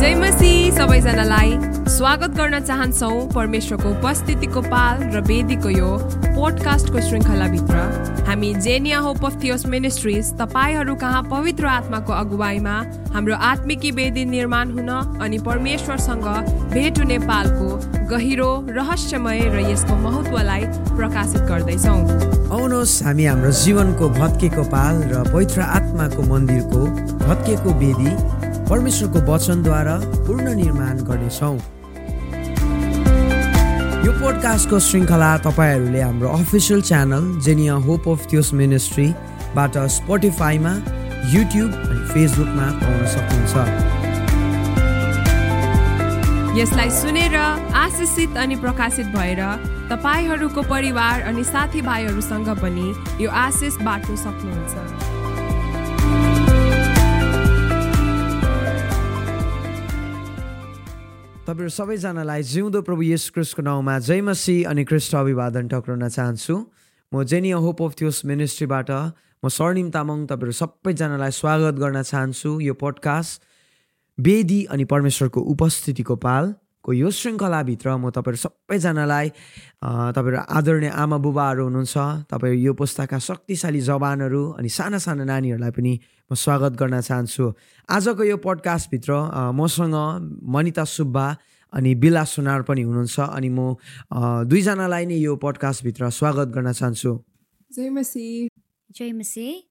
जय मसी सबैजनालाई स्वागत गर्न चाहन्छौ। परमेश्वरको उपस्थितिको पाल र वेदीको यो पोडकास्टको श्रृङ्खलाभित्र। हामी Genia hope of Theos ministries तपाईँहरू कहाँ पवित्र आत्माको अगुवाईमा हाम्रो आत्मिकी वेदी निर्माण हुन अनि परमेश्वरसँग भेट हुने पालको गहिरो रहस्यमय र यसको महत्वलाई प्रकाशित गर्दैछौँ। आउनुहोस् हामी हाम्रो जीवनको भत्केको पाल र पवित्र आत्माको मन्दिरको भत्केको वेदी परमेश्वरको वचनद्वारा पूर्ण निर्माण गर्नेछौँ। यो पोडकास्टको श्रृङ्खला तपाईँहरूले हाम्रो official channel Jenia hope of Theos मिनिस्ट्रीबाट स्पोटिफाईमा युट्युब अनि फेसबुकमा पाउन सक्नुहुन्छ। यसलाई सुनेर आशिषित अनि प्रकाशित भएर तपाईँहरूको परिवार अनि साथीभाइहरूसँग पनि यो आशिष बाँड्नु सक्नुहुन्छ। तपाईँहरू सबैजनालाई जिउँदो प्रभु यस क्रिस्टको नाउँमा जय मसी अनि क्रिस्ट अभिवादन टक्राउन चाहन्छु। म जेनिया होप अफ थियोस मिनिस्ट्रीबाट म स्वर्णिम तामाङ तपाईँहरू सबैजनालाई स्वागत गर्न चाहन्छु। यो पोडकास्ट वेदी अनि परमेश्वरको उपस्थितिको पालको यो श्रृङ्खलाभित्र म तपाईँहरू सबैजनालाई अँ, तपाईँहरू आदरणीय आमा बुबाहरू हुनुहुन्छ तपाईँहरू यो पुस्ताका शक्तिशाली जवानहरू अनि साना साना नानीहरूलाई पनि म स्वागत गर्न चाहन्छु। आजको यो पोडकास्टभित्र मसँग मनिता सुब्बा अनि बिला सुनार पनि हुनुहुन्छ अनि म दुईजनालाई नै यो पोडकास्टभित्र स्वागत गर्न चाहन्छु। जय मसी। जय मसी।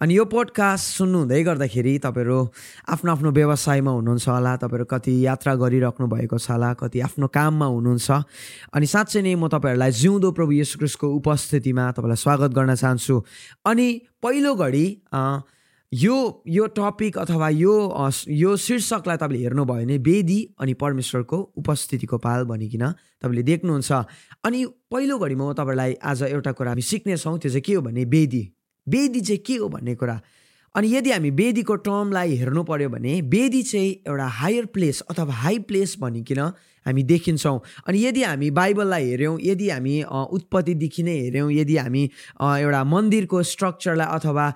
अनि यो पोडकास्ट सुन्नुहुँदै गर्दाखेरि तपाईँहरू आफ्नो आफ्नो व्यवसायमा हुनुहुन्छ होला तपाईँहरू कति यात्रा गरिराख्नु भएको छ होला कति आफ्नो काममा हुनुहुन्छ। अनि साँच्चै नै म तपाईँहरूलाई जिउँदो प्रभु यीशु क्रिस्टको उपस्थितिमा तपाईँलाई स्वागत गर्न चाहन्छु। अनि पहिलो घडी यो यो टपिक अथवा यो यो शीर्षकलाई तपाईँले हेर्नुभयो भने वेदी अनि परमेश्वरको उपस्थितिको पाल भनिकन तपाईँले देख्नुहुन्छ। अनि पहिलो घडीमा म तपाईँहरूलाई आज एउटा कुरा हामी सिक्नेछौँ त्यो चाहिँ के हो भने वेदी? वेदी चाहिँ के हो भन्ने कुरा? अनि यदि हामी वेदीको टर्मलाई हेर्नु पर्यो भने वेदी चाहिँ एउटा हायर प्लेस अथवा हाई प्लेस भनिकन हामी देखिन्छौँ। अनि यदि हामी बाइबललाई हेऱ्यौँ यदि हामी उत्पत्तिदेखि नै हेऱ्यौँ यदि हामी एउटा मन्दिरको स्ट्रक्चरलाई अथवा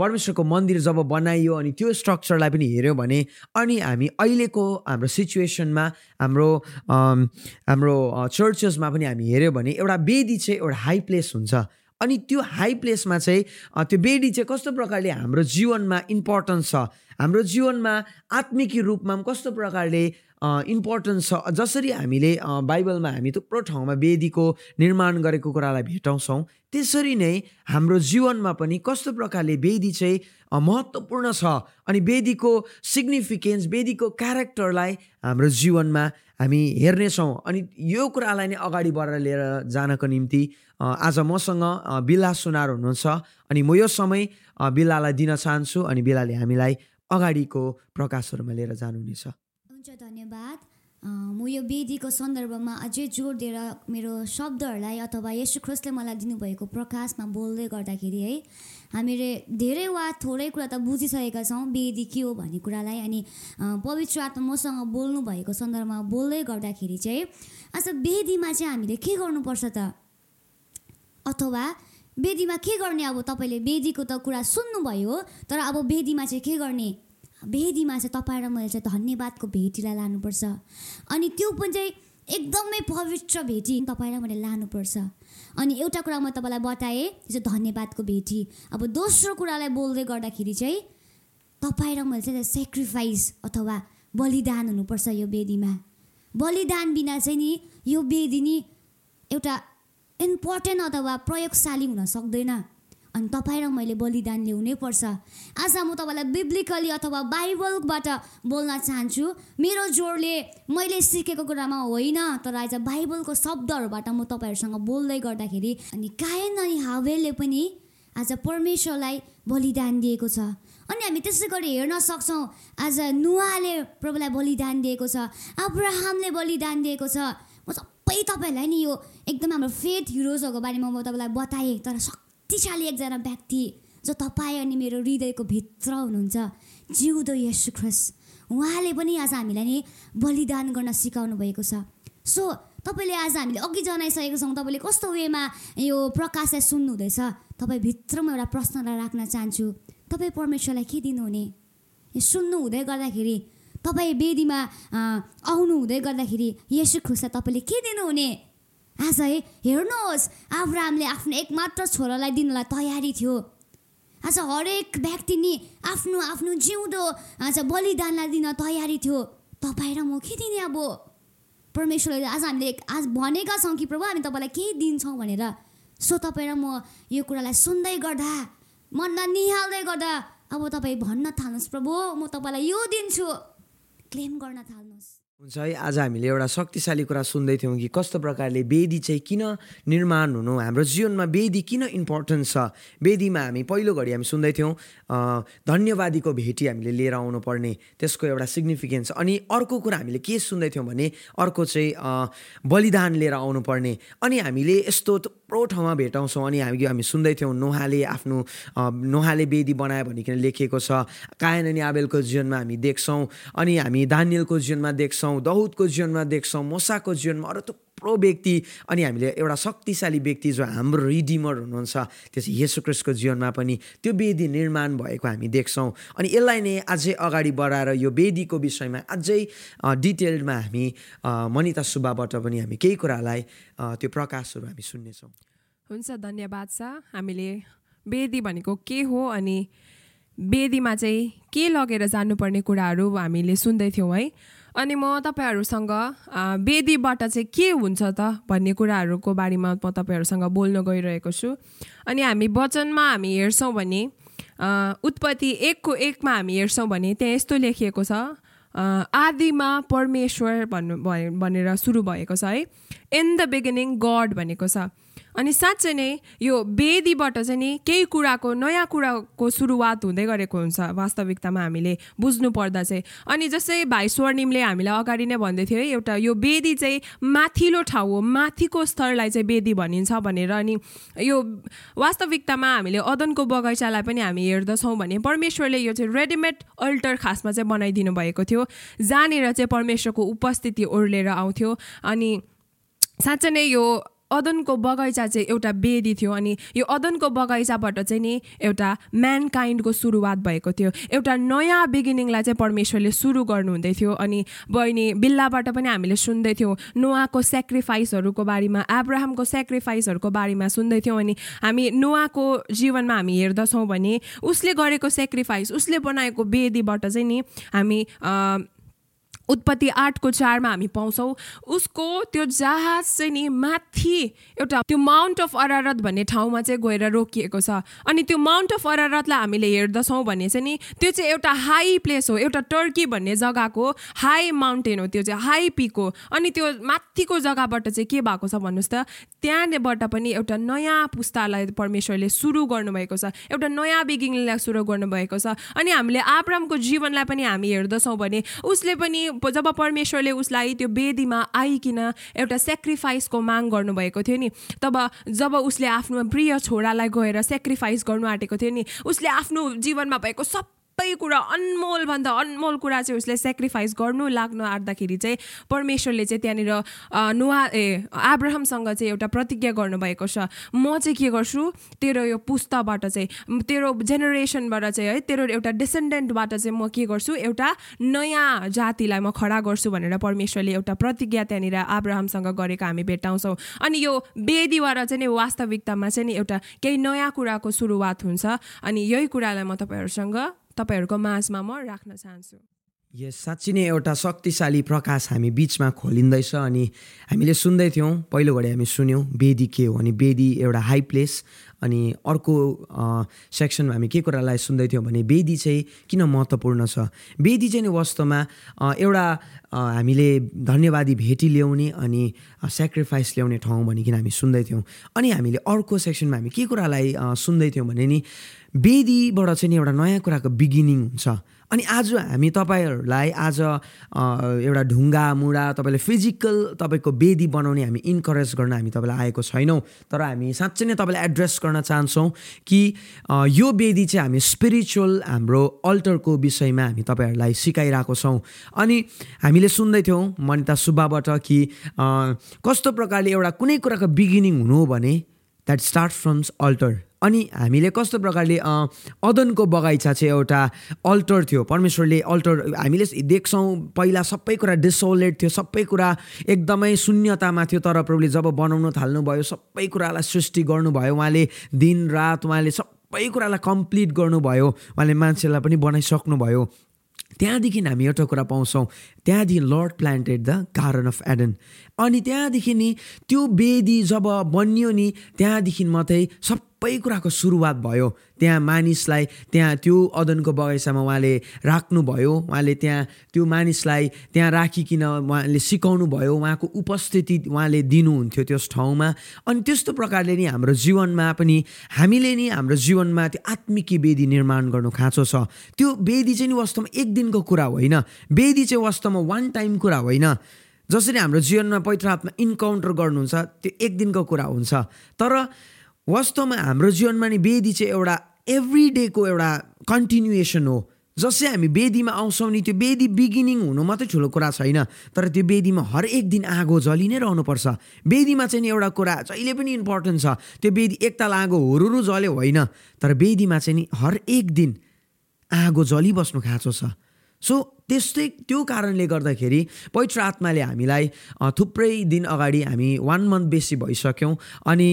परमेश्वरको मन्दिर जब बनाइयो अनि त्यो स्ट्रक्चरलाई पनि हेऱ्यौँ भने अनि हामी अहिलेको हाम्रो सिचुएसनमा हाम्रो हाम्रो चर्चेसमा पनि हामी हेऱ्यौँ भने एउटा वेदी चाहिँ एउटा हाई प्लेस हुन्छ। अनि त्यो हाई प्लेसमा चाहिँ त्यो बेडी चाहिँ कस्तो प्रकारले हाम्रो जीवनमा इम्पोर्टेन्स छ? हाम्रो जीवनमा आत्मिकी रूपमा पनि कस्तो प्रकारले इम्पोर्टेन्स छ? जसरी हामीले बाइबलमा हामी थुप्रो ठाउँमा वेदीको निर्माण गरेको कुरालाई भेटाउँछौँ त्यसरी नै हाम्रो जीवनमा पनि कस्तो प्रकारले वेदी चाहिँ महत्त्वपूर्ण छ? अनि वेदीको सिग्निफिकेन्स वेदीको क्यारेक्टरलाई हाम्रो जीवनमा हामी हेर्नेछौँ। अनि यो कुरालाई नै अगाडि बढाएर लिएर जानको निम्ति आज मसँग बिला सुनार हुनुहुन्छ अनि म यो समय बिलालाई दिन चाहन्छु अनि बिलाले हामीलाई अगाडिको प्रकाशहरूमा लिएर जानुहुनेछ। हुन्छ धन्यवाद। म यो वेदीको सन्दर्भमा अझै जोड दिएर मेरो शब्दहरूलाई अथवा यशु ख्रिस्टले मलाई दिनुभएको प्रकाशमा बोल्दै गर्दाखेरि है हामीले धेरै वा थोरै कुरा त बुझिसकेका छौँ वेदी के हो भन्ने कुरालाई अनि पवित्र आत्मा मसँग बोल्नु भएको सन्दर्भमा बोल्दै गर्दाखेरि चाहिँ आज वेदीमा चाहिँ हामीले के गर्नुपर्छ त? अथवा वेदीमा के गर्ने? अब तपाईँले वेदीको त कुरा सुन्नुभयो तर अब वेदीमा चाहिँ के गर्ने? वेदीमा चाहिँ तपाईँ र मैले चाहिँ धन्यवादको भेटीलाई लानुपर्छ। अनि त्यो पनि चाहिँ एकदमै पवित्र भेटी तपाईँ र मैले लानुपर्छ। अनि एउटा कुरा म तपाईँलाई बताएँ त्यो धन्यवादको भेटी। अब दोस्रो कुरालाई बोल्दै गर्दाखेरि चाहिँ तपाईँ र मैले चाहिँ सेक्रिफाइस अथवा बलिदान हुनुपर्छ यो वेदीमा बलिदान बिना चाहिँ नि यो वेदी नि एउटा इम्पोर्टेन्ट अथवा प्रयोगशाली हुन सक्दैन। अनि तपाईँ र मैले बलिदान ल्याउनै पर्छ। आज म तपाईँलाई बिब्लिकली अथवा बाइबलबाट बोल्न चाहन्छु। मेरो जोडले मैले सिकेको कुरामा होइन तर आज बाइबलको शब्दहरूबाट म तपाईँहरूसँग बोल्दै गर्दाखेरि अनि कायन अनि हावेलले पनि आज परमेश्वरलाई बलिदान दिएको छ। अनि हामी त्यसै गरी हेर्न सक्छौँ आज नुवाले प्रभुलाई बलिदान दिएको छ अब्राहमले बलिदान दिएको छ। म सबै तपाईँहरूलाई नि यो एकदम हाम्रो फेथ हिरोजहरूको बारेमा म तपाईँलाई बताएँ तर शक्तिशाली एकजना व्यक्ति जो तपाईँ अनि मेरो हृदयको भित्र हुनुहुन्छ जिउँदो यशु ख्रिस्ट उहाँले पनि आज हामीलाई नि बलिदान गर्न सिकाउनु भएको छ। सो तपाईँले आज हामीले अघि जनाइसकेको छौँ तपाईँले कस्तो वेमा यो प्रकाशलाई सुन्नुहुँदैछ? तपाईँ भित्र एउटा प्रश्नलाई राख्न चाहन्छु। तपाईँ परमेश्वरलाई के दिनुहुने? सुन्नु हुँदै गर्दाखेरि तपाईँ वेदीमा अँ, आउनु हुँदै गर्दाखेरि यसु खुसलाई तपाईँले के दिनुहुने? आज है हेर्नुहोस् अब्राहमले आफ्नो एकमात्र छोरालाई दिनलाई तयारी थियो। आज हरेक व्यक्ति नि आफ्नो आफ्नो जिउँदो आज बलिदानलाई दिन तयारी थियो। तपाईँ र म के दिने अब? परमेश्वरले आज हामीले आज भनेका छौँ कि प्रभु हामी तपाईँलाई केही दिन्छौँ भनेर। सो तपाईँ र म यो कुरालाई सुन्दै गर्दा मनमा निहाल्दै गर्दा अब तपाईँ भन्न थाल्नुहोस् प्रभु म तपाईँलाई यो दिन्छु। क्लेम गर्न थाल्नुहोस्। हुन्छ है? आज हामीले एउटा शक्तिशाली कुरा सुन्दै थियौँ कि कस्तो प्रकारले वेदी चाहिँ किन निर्माण हुनु? हाम्रो जीवनमा वेदी किन इम्पोर्टेन्ट छ? वेदीमा हामी पहिलो घडी हामी सुन्दै थियौँ धन्यवादीको भेटी हामीले लिएर आउनु पर्ने त्यसको एउटा सिग्निफिकेन्स अनि अर्को कुरा हामीले के सुन्दै थियौँ भने अर्को चाहिँ बलिदान लिएर आउनु पर्ने अनि हामीले यस्तो थुप्रो ठाउँमा भेटाउँछौँ। अनि हामी हामी सुन्दै थियौँ नोहाले आफ्नो नोहाले वेदी बनायो भनिकन लेखिएको छ। कायन अनि आबेलको जीवनमा हामी देख्छौँ। अनि हामी दानियलको जीवनमा देख्छौँ। दहुदको जीवनमा देख्छौँ मोसाको जीवनमा अरू थुप्रो व्यक्ति अनि हामीले एउटा शक्तिशाली व्यक्ति जो हाम्रो रिडिमर हुनुहुन्छ त्यो चाहिँ येशू क्रिस्टको जीवनमा पनि त्यो वेदी निर्माण भएको हामी देख्छौँ। अनि यसलाई नै अझै अगाडि बढाएर यो वेदीको विषयमा अझै अ, डिटेल्डमा हामी मनिता सुब्बाबाट पनि हामी केही कुरालाई त्यो प्रकाशहरू हामी सुन्नेछौँ। हुन्छ धन्यवाद छ हामीले वेदी भनेको के हो अनि वेदीमा चाहिँ के लगेर जानुपर्ने कुराहरू हामीले सुन्दै थियौँ है। अनि म तपाईँहरूसँग वेदीबाट चाहिँ के हुन्छ त भन्ने कुराहरूको बारेमा म तपाईँहरूसँग बोल्न गइरहेको छु। अनि हामी वचनमा हामी हेर्छौँ भने उत्पत्ति एकको एकमा हामी हेर्छौँ भने त्यहाँ यस्तो लेखिएको छ आदिमा परमेश्वर भन्नु भनेर सुरु भएको छ है। इन द बिगिनिङ गड भनेको छ। अनि साँच्चै नै यो वेदीबाट चाहिँ नि केही कुराको नयाँ कुराको सुरुवात हुँदै गरेको हुन्छ वास्तविकतामा हामीले बुझ्नु पर्दा चाहिँ। अनि जस्तै भाइ स्वर्णिमले हामीलाई अगाडि नै भन्दै थियो है एउटा यो वेदी चाहिँ माथिल्लो ठाउँ हो माथिको स्तरलाई चाहिँ वेदी भनिन्छ भनेर। अनि यो वास्तविकतामा हामीले अदनको बगैँचालाई पनि हामी हेर्दछौँ भने परमेश्वरले यो चाहिँ रेडिमेड अल्टर खासमा चाहिँ बनाइदिनु भएको थियो। जहाँनिर चाहिँ परमेश्वरको उपस्थिति ओर्लेर आउँथ्यो। अनि साँच्चै नै यो अदनको बगैँचा चाहिँ एउटा वेदी थियो अनि यो अदनको बगैँचाबाट चाहिँ नि एउटा म्यानकाइन्डको सुरुवात भएको थियो। एउटा नयाँ बिगिनिङलाई चाहिँ परमेश्वरले सुरु गर्नुहुँदै थियो अनि बहिनी बिल्लाबाट पनि हामीले सुन्दै थियौँ। नोआको सेक्रिफाइसहरूको बारेमा एब्राहमको सेक्रिफाइसहरूको बारेमा सुन्दै थियौँ अनि हामी नोआको जीवनमा हामी हेर्दछौँ भने उसले गरेको सेक्रिफाइस उसले बनाएको वेदीबाट चाहिँ नि हामी उत्पत्ति आठको चारमा हामी पाउँछौँ। उसको त्यो जहाज चाहिँ नि माथि एउटा त्यो माउन्ट अफ अरारत भन्ने ठाउँमा चाहिँ गएर रोकिएको छ। अनि त्यो माउन्ट अफ अरारतलाई हामीले हेर्दछौँ भने चाहिँ नि त्यो चाहिँ एउटा हाई प्लेस हो एउटा टर्की भन्ने जग्गाको हाई माउन्टेन हो त्यो चाहिँ हाई पिक हो। अनि त्यो माथिको जग्गाबाट चाहिँ के भएको छ भन्नुहोस् त त्यहाँबाट पनि एउटा नयाँ पुस्तालाई परमेश्वरले सुरु गर्नुभएको छ। एउटा नयाँ बिगिङलाई सुरु गर्नुभएको छ। अनि हामीले आब्रामको जीवनलाई पनि हामी हेर्दछौँ भने उसले पनि जब परमेश्वरले उसलाई त्यो वेदीमा आइकन एउटा सेक्रिफाइसको माग गर्नुभएको थियो नि तब जब उसले आफ्नो प्रिय छोरालाई गएर सेक्रिफाइस गर्नु आँटेको थियो नि उसले आफ्नो जीवनमा भएको सब सबै कुरा अनमोलभन्दा अनमोल कुरा चाहिँ उसले सेक्रिफाइस गर्नु लाग्नु आँट्दाखेरि चाहिँ परमेश्वरले चाहिँ त्यहाँनिर नुहा ए आब्राहमसँग चाहिँ एउटा प्रतिज्ञा गर्नुभएको छ। म चाहिँ के गर्छु? तेरो यो पुस्ताबाट चाहिँ तेरो जेनेरेसनबाट चाहिँ है तेरो एउटा डिसेन्डेन्टबाट चाहिँ म के गर्छु? एउटा नयाँ जातिलाई म खडा गर्छु भनेर परमेश्वरले एउटा प्रतिज्ञा त्यहाँनिर आब्राहमसँग गरेको हामी भेट्टाउँछौँ। अनि यो वेदीबाट चाहिँ नि वास्तविकतामा चाहिँ नि एउटा केही नयाँ कुराको सुरुवात हुन्छ। अनि यही कुरालाई म तपाईँहरूसँग तपाईँहरूको माझमा म राख्न चाहन्छु। यस साँच्ची नै एउटा शक्तिशाली प्रकाश हामी बिचमा खोलिँदैछ अनि हामीले सुन्दै थियौँ पहिलो घडी हामी सुन्यौँ वेदी के हो अनि वेदी एउटा हाई प्लेस अनि अर्को सेक्सनमा हामी के कुरालाई सुन्दै थियौँ भने वेदी चाहिँ किन महत्त्वपूर्ण छ? वेदी चाहिँ नि वास्तवमा एउटा हामीले धन्यवादी भेटी ल्याउने अनि सेक्रिफाइस ल्याउने ठाउँ भनिकन हामी सुन्दै थियौँ अनि हामीले अर्को सेक्सनमा हामी के कुरालाई अ, सुन्दै थियौँ भने नि वेदीबाट चाहिँ एउटा नयाँ कुराको बिगिनिङ हुन्छ। अनि आज हामी तपाईँहरूलाई आज एउटा ढुङ्गा मुढा तपाईँले फिजिकल तपाईँको वेदी बनाउने हामी इन्करेज गर्न हामी तपाईँलाई आएको छैनौँ। तर हामी साँच्चै नै तपाईँलाई एड्रेस गर्न चाहन्छौँ कि यो वेदी चाहिँ हामी स्पिरिचुअल हाम्रो अल्टरको विषयमा हामी तपाईँहरूलाई सिकाइरहेको छौँ। अनि हामीले सुन्दै थियौँ मनिता सुब्बाबाट कि कस्तो प्रकारले एउटा कुनै कुराको बिगिनिङ हुनु हो भने द्याट स्टार्ट फ्रम्स अल्टर अनि हामीले कस्तो प्रकारले अदनको बगैँचा चाहिँ एउटा अल्टर थियो। परमेश्वरले अल्टर हामीले देख्छौँ पहिला सबै कुरा डिसोलेट थियो सबै कुरा एकदमै शून्यतामा थियो तर प्रभुले जब बनाउन थाल्नुभयो सबै कुरालाई सृष्टि गर्नुभयो उहाँले दिन रात उहाँले सबै कुरालाई कम्प्लिट गर्नुभयो उहाँले मान्छेलाई पनि बनाइसक्नुभयो। त्यहाँदेखि हामी एउटा कुरा पाउँछौँ त्यहाँदेखि Lord planted the garden of Eden अनि त्यहाँदेखि नि त्यो वेदी जब बनियो नि त्यहाँदेखि मात्रै सबै कुराको सुरुवात भयो। त्यहाँ मानिसलाई त्यहाँ त्यो अदनको बगैँचामा उहाँले राख्नुभयो। उहाँले त्यहाँ त्यो मानिसलाई त्यहाँ राखिकन उहाँले सिकाउनु भयो उहाँको उपस्थिति उहाँले दिनुहुन्थ्यो त्यस ठाउँमा। अनि त्यस्तो प्रकारले नि हाम्रो जीवनमा पनि हामीले नि हाम्रो जीवनमा त्यो आत्मिकी वेदी निर्माण गर्नु खाँचो छ। त्यो वेदी चाहिँ नि वास्तवमा एक दिनको कुरा होइन। वेदी चाहिँ वास्तवमा वान टाइम कुरा होइन। जसरी हाम्रो जीवनमा पवित्र आत्मा इन्काउन्टर गर्नुहुन्छ त्यो एक दिनको कुरा हुन्छ। तर वास्तवमा हाम्रो जीवनमा नि वेदी चाहिँ एउटा एभ्री डेको एउटा कन्टिन्युएसन हो। जसै हामी वेदीमा आउँछौँ नि त्यो वेदी बिगिनिङ हुनु मात्रै ठुलो कुरा छैन। तर त्यो वेदीमा हरेक दिन आगो जलि नै रहनुपर्छ। वेदीमा चाहिँ नि एउटा कुरा जहिले पनि इम्पोर्टेन्ट छ त्यो वेदी एकताल आगो हुरुरु जल्यो होइन। तर वेदीमा चाहिँ नि हरेक दिन आगो जलिबस्नु खाँचो छ। सो त्यस्तै त्यो कारणले गर्दाखेरि पवित्र आत्माले हामीलाई थुप्रै दिन अगाडि हामी वान मन्थ बेसी भइसक्यौँ अनि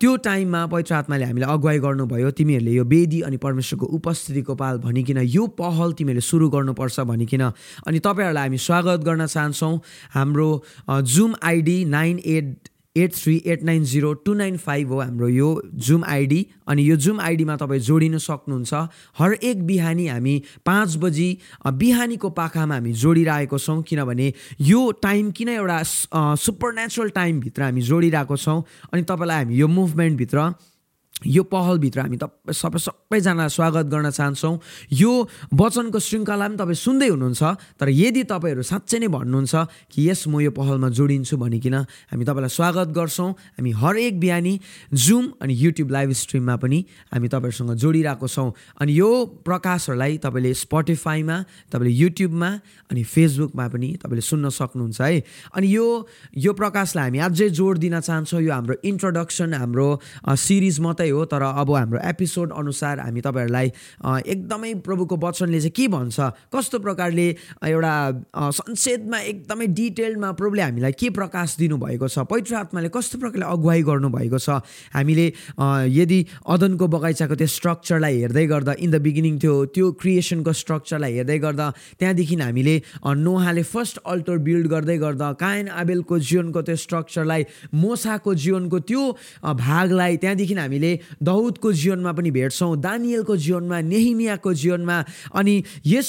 त्यो टाइममा पवित्र आत्माले हामीलाई अगुवाई गर्नुभयो। तिमीहरूले यो वेदी अनि परमेश्वरको उपस्थितिको पाल भनिकन यो पहल तिमीहरूले सुरु गर्नुपर्छ भनिकन अनि तपाईँहरूलाई हामी स्वागत गर्न चाहन्छौँ। हाम्रो Zoom ID nine eight eight three eight nine zero two nine five हो हाम्रो यो जुम आइडी अनि यो जुम आइडीमा तपाईँ जोडिन सक्नुहुन्छ। हरेक बिहानी हामी पाँच बजी बिहानीको पाखामा हामी जोडिरहेको छौँ किनभने यो टाइम किन एउटा सुपर नेचुरल टाइमभित्र हामी जोडिरहेको छौँ अनि तपाईँलाई हामी यो मुभमेन्टभित्र यो पहलभित्र हामी तपाईँ सबै सबैजनालाई स्वागत गर्न चाहन्छौँ। यो वचनको श्रृङ्खला पनि तपाईँ सुन्दै हुनुहुन्छ तर यदि तपाईँहरू साँच्चै नै भन्नुहुन्छ कि यस म यो पहलमा जोडिन्छु भनिकन हामी तपाईँलाई स्वागत गर्छौँ। हामी हरेक बिहानी जुम अनि युट्युब लाइभ स्ट्रिममा पनि हामी तपाईँहरूसँग जोडिरहेको छौँ। अनि यो प्रकाशहरूलाई तपाईँले स्पोटिफाईमा तपाईँले युट्युबमा अनि फेसबुकमा पनि तपाईँले सुन्न सक्नुहुन्छ है। अनि यो यो प्रकाशलाई हामी अझै जोड दिन चाहन्छौँ। यो हाम्रो इन्ट्रोडक्सन हाम्रो सिरिज मात्रै हो तर अब हाम्रो एपिसोड अनुसार हामी तपाईँहरूलाई एकदमै प्रभुको वचनले चाहिँ के भन्छ कस्तो प्रकारले एउटा संक्षेपमा एकदमै डिटेल्डमा प्रभुले हामीलाई के प्रकाश दिनुभएको छ पवित्र आत्माले कस्तो प्रकारले अगुवाई गर्नुभएको छ हामीले यदि अदनको बगैँचाको त्यो स्ट्रक्चरलाई हेर्दै गर्दा इन द बिगिनिङ त्यो त्यो क्रिएसनको स्ट्रक्चरलाई हेर्दै गर्दा त्यहाँदेखि हामीले नोहाले फर्स्ट अल्टर बिल्ड गर्दै गर्दा कायन आबेलको जीवनको त्यो स्ट्रक्चरलाई मोसाको जीवनको त्यो भागलाई त्यहाँदेखि हामीले दाउदको जीवनमा पनि भेट्छौँ दानियलको जीवनमा नेहिमियाको जीवनमा अनि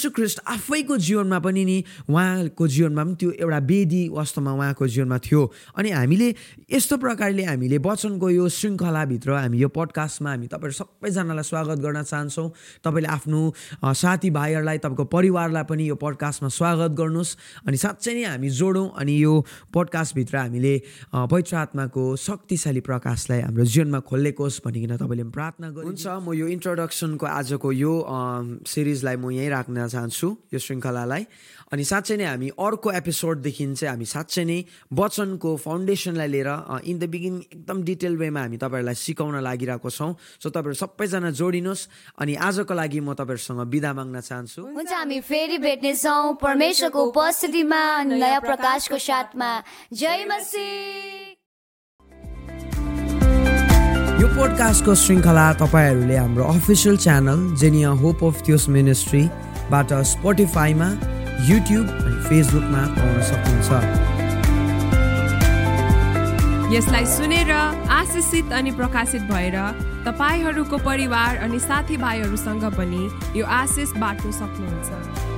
ख्रिस्ट आफैको जीवनमा पनि नि उहाँको जीवनमा पनि त्यो एउटा वेदी वास्तवमा उहाँको जीवनमा थियो। अनि हामीले यस्तो प्रकारले हामीले वचनको यो श्रृङ्खलाभित्र हामी यो पडकास्टमा हामी तपाईँहरू सबैजनालाई स्वागत गर्न चाहन्छौँ। तपाईँले आफ्नो साथीभाइहरूलाई तपाईँको परिवारलाई पनि यो पडकास्टमा स्वागत गर्नुहोस्। अनि साँच्चै नै हामी जोडौँ अनि यो पडकास्टभित्र हामीले पवित्र आत्माको शक्तिशाली प्रकाशलाई हाम्रो जीवनमा खोलेकोस् तपाईँले पनि प्रार्थना गर्नु हुन्छ म यो इन्ट्रोडक्सनको आजको यो सिरिजलाई म यहीँ राख्न चाहन्छु यो श्रृङ्खलालाई। अनि साँच्चै नै हामी अर्को एपिसोडदेखि चाहिँ हामी साँच्चै नै वचनको फाउन्डेसनलाई लिएर इन द बिगिनिङ एकदम डिटेल वेमा हामी तपाईँहरूलाई सिकाउन लागिरहेको छौँ। सो तपाईँहरू सबैजना जोडिनुहोस् अनि आजको लागि म तपाईँहरूसँग बिदा माग्न चाहन्छु। हुन्छ हामी फेरि भेट्नेछौँ परमेश्वरको उपस्थितिमा नयाँ प्रकाशको साथमा। जय मसी यो पोडकास्टको श्रृङ्खला तपाईँहरूले हाम्रो official channel Jenia hope of Theos मिनिस्ट्रीबाट स्पोटिफाईमा युट्युब अनि फेसबुकमा पाउन सक्नुहुन्छ। यसलाई सुनेर आशिषित अनि प्रकाशित भएर तपाईँहरूको परिवार अनि साथीभाइहरूसँग पनि यो आशिष बाँड्न सक्नुहुन्छ।